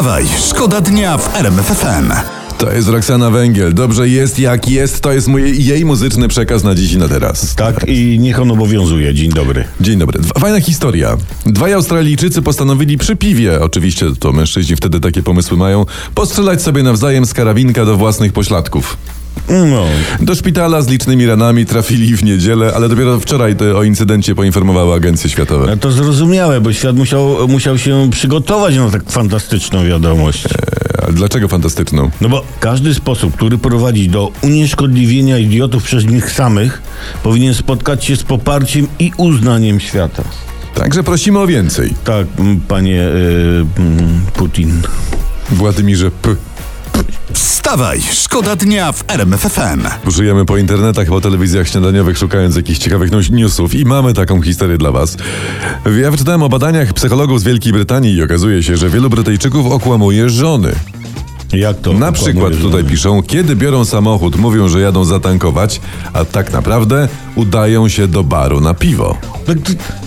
Wstawaj, szkoda dnia w RMF FM. To jest Roxana Węgiel. Dobrze jest jak jest. To jest mój, jej muzyczny przekaz na dziś i na teraz. Tak, i niech on obowiązuje. Dzień dobry. Dzień dobry. Fajna historia. Dwaj Australijczycy postanowili przy piwie, oczywiście to mężczyźni wtedy takie pomysły mają, postrzelać sobie nawzajem z karabinka do własnych pośladków. No, Do szpitala z licznymi ranami trafili w niedzielę, ale dopiero wczoraj te, o incydencie poinformowały agencje światowe. a to zrozumiałe, bo świat musiał, musiał się przygotować na tak fantastyczną wiadomość. A dlaczego fantastyczną? No bo każdy sposób, który prowadzi do unieszkodliwienia idiotów przez nich samych, powinien spotkać się z poparciem i uznaniem świata. Także prosimy o więcej. Tak, panie m, Putin. Władimirze P. Wstawaj, szkoda dnia w RMF FM. Żyjemy po internetach, po telewizjach śniadaniowych, szukając jakichś ciekawych news- newsów i mamy taką historię dla was. Ja wyczytałem o badaniach psychologów z Wielkiej Brytanii i okazuje się, że wielu Brytyjczyków okłamuje żony. Jak to? Na przykład tutaj piszą, kiedy biorą samochód, mówią, że jadą zatankować, a tak naprawdę udają się do baru na piwo. To, to,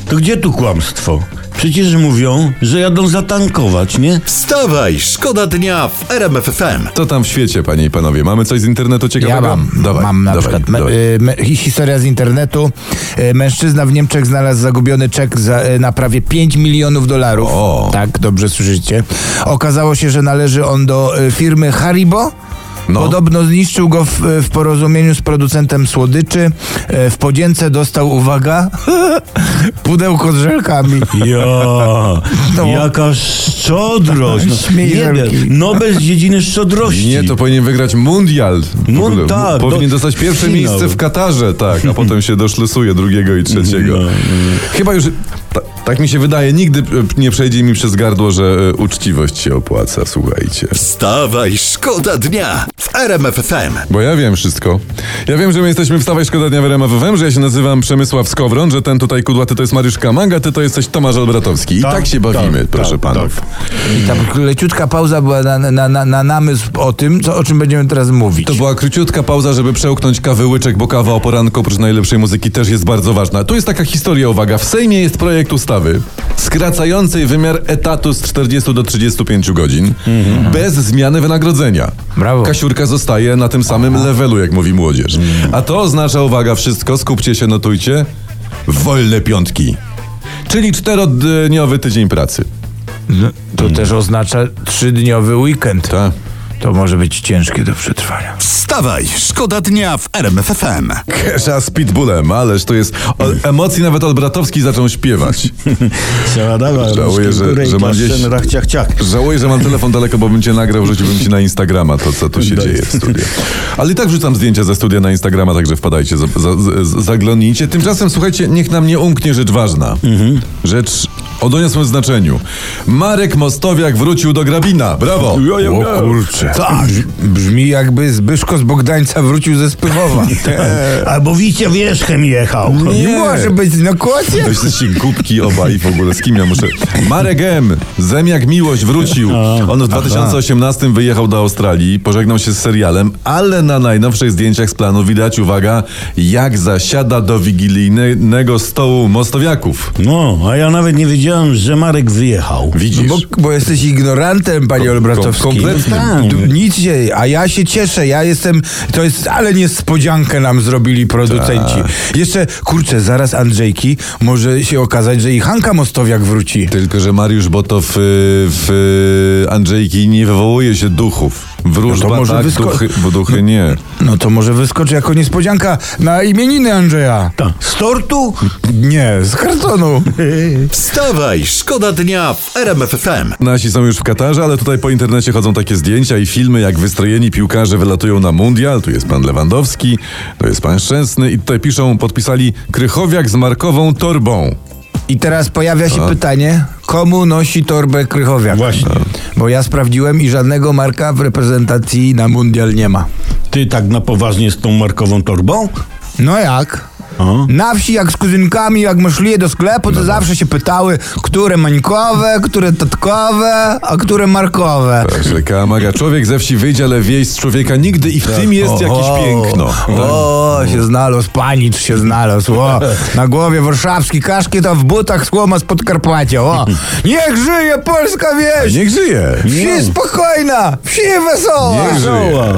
to gdzie tu kłamstwo? Przecież mówią, że jadą zatankować, nie? Wstawaj, szkoda dnia w RMF FM. Co tam w świecie, panie i panowie? Mamy coś z internetu ciekawego? Ja mam, Dawaj, mam na dawaj, przykład me, dawaj. y, me, hi- historia z internetu. Y, Mężczyzna w Niemczech znalazł zagubiony czek za, y, na prawie 5 milionów dolarów. O. Tak, dobrze słyszycie. Okazało się, że należy on do firmy Haribo. No. Podobno zniszczył go w, w porozumieniu z producentem słodyczy. Y, W podzięce dostał, uwaga, pudełko z żelkami. Ja, No. jaka szczodrość. No, Śmierzelki. nie, Nobel z dziedziny szczodrości. Nie, to powinien wygrać mundial. No tak, powinien do- dostać pierwsze finał. miejsce w Katarze, tak, a potem się doszlusuje drugiego i trzeciego. No, no. Chyba już, ta, tak mi się wydaje, nigdy e, nie przejdzie mi przez gardło, że e, uczciwość się opłaca, słuchajcie. Wstawaj, szkoda dnia w RMF FM. Bo ja wiem wszystko. Ja wiem, że my jesteśmy w Stawaj Szkoda Dnia w RMF FM, że ja się nazywam Przemysław Skowron, że ten tutaj kudłaty to jest Mariusz Kamanga, ty to jesteś Tomasz Albratowski. I tak, Tak, się bawimy, tak, proszę tak, panów. I tam leciutka pauza była na, na, na, na namysł o tym, co, o czym będziemy teraz mówić. To była króciutka pauza, żeby przełknąć kawy łyczek, bo kawa o poranku oprócz najlepszej muzyki też jest bardzo ważna. Tu jest taka historia, uwaga. W Sejmie jest projekt ustawy skracającej wymiar etatu z 40 do 35 godzin bez zmiany wynagrodzenia. Brawo. Kasiurka zostaje na tym samym levelu, jak mówi młodzież. A to oznacza, uwaga, wszystko, skupcie się, notujcie, wolne piątki. Czyli czterodniowy tydzień pracy. No, To też oznacza trzydniowy weekend. Tak. To może być ciężkie do przetrwania. Wstawaj, szkoda dnia w RMF FM. Kesza z Pitbullem, ależ to jest... O, emocji nawet Albratowski zaczął śpiewać. Siała, dawaj, Żałuję, że- że mam gdzieś- rach, ciach, ciach. Żałuję, że mam telefon daleko, bo bym cię nagrał, wrzuciłbym ci na Instagrama to, co tu się Daj. dzieje w studiu. Ale i tak wrzucam zdjęcia ze studia na Instagrama, także wpadajcie, za, za, z- zaglądnijcie. Tymczasem, słuchajcie, niech nam nie umknie rzecz ważna. Rzecz o doniosłym znaczeniu. Marek Mostowiak wrócił do Grabina. Brawo! O kurczę. Tak. Brzmi jakby Zbyszko z Bogdańca wrócił ze Spychowa. Albo Wicie Wierzchem jechał. Nie może być, no kłodzie. To jesteście głupki obaj w ogóle, z kim ja muszę... Marek M. Zemiak Miłość wrócił. On w 2018 wyjechał do Australii, pożegnał się z serialem, ale na najnowszych zdjęciach z planu widać, uwaga, jak zasiada do wigilijnego stołu mostowiaków. No, a ja nawet nie wiedziałem, że Marek wyjechał. Widzisz? Bo, bo jesteś ignorantem, panie Olbratowski. kom- kompletnie. Tak. D- Nic się, a ja się cieszę, ja jestem, to jest, ale niespodziankę nam zrobili producenci. Tak. Jeszcze, kurczę, zaraz Andrzejki, może się okazać, że i Hanka Mostowiak wróci. Tylko, że Mariusz Boto w, w Andrzejki nie wywołuje się duchów. Wróżba No to może tak, wysko- duchy, bo duchy nie. No to może wyskoczy jako niespodzianka na imieniny Andrzeja. Ta, z tortu? Nie, z kartonu. Wstawaj, szkoda dnia w RMF FM. Nasi są już w Katarze, ale tutaj po internecie chodzą takie zdjęcia i filmy, jak wystrojeni piłkarze wylatują na mundial. Tu jest pan Lewandowski, tu jest pan Szczęsny i tutaj piszą, podpisali Krychowiak z markową torbą. I teraz pojawia się pytanie, komu nosi torbę Krychowiak? Właśnie. Bo ja sprawdziłem i żadnego marka w reprezentacji na mundial nie ma. Ty tak na poważnie z tą markową torbą? No jak? O. Na wsi jak z kuzynkami, jak my szli do sklepu, to zawsze się pytały, które mańkowe, które tatkowe, a które markowe. Rzeka Maga, człowiek ze wsi wyjdzie, ale wieś z człowieka nigdy i w tym jest jakieś O, piękno. Tak. O, się znalazł, panicz się znalazł. O, na głowie warszawski kaszkiet, a w butach słoma z Podkarpacia. O, niech żyje polska wieś! Niech żyje. Wsi spokojna, wsi wesoła! Niech żyje.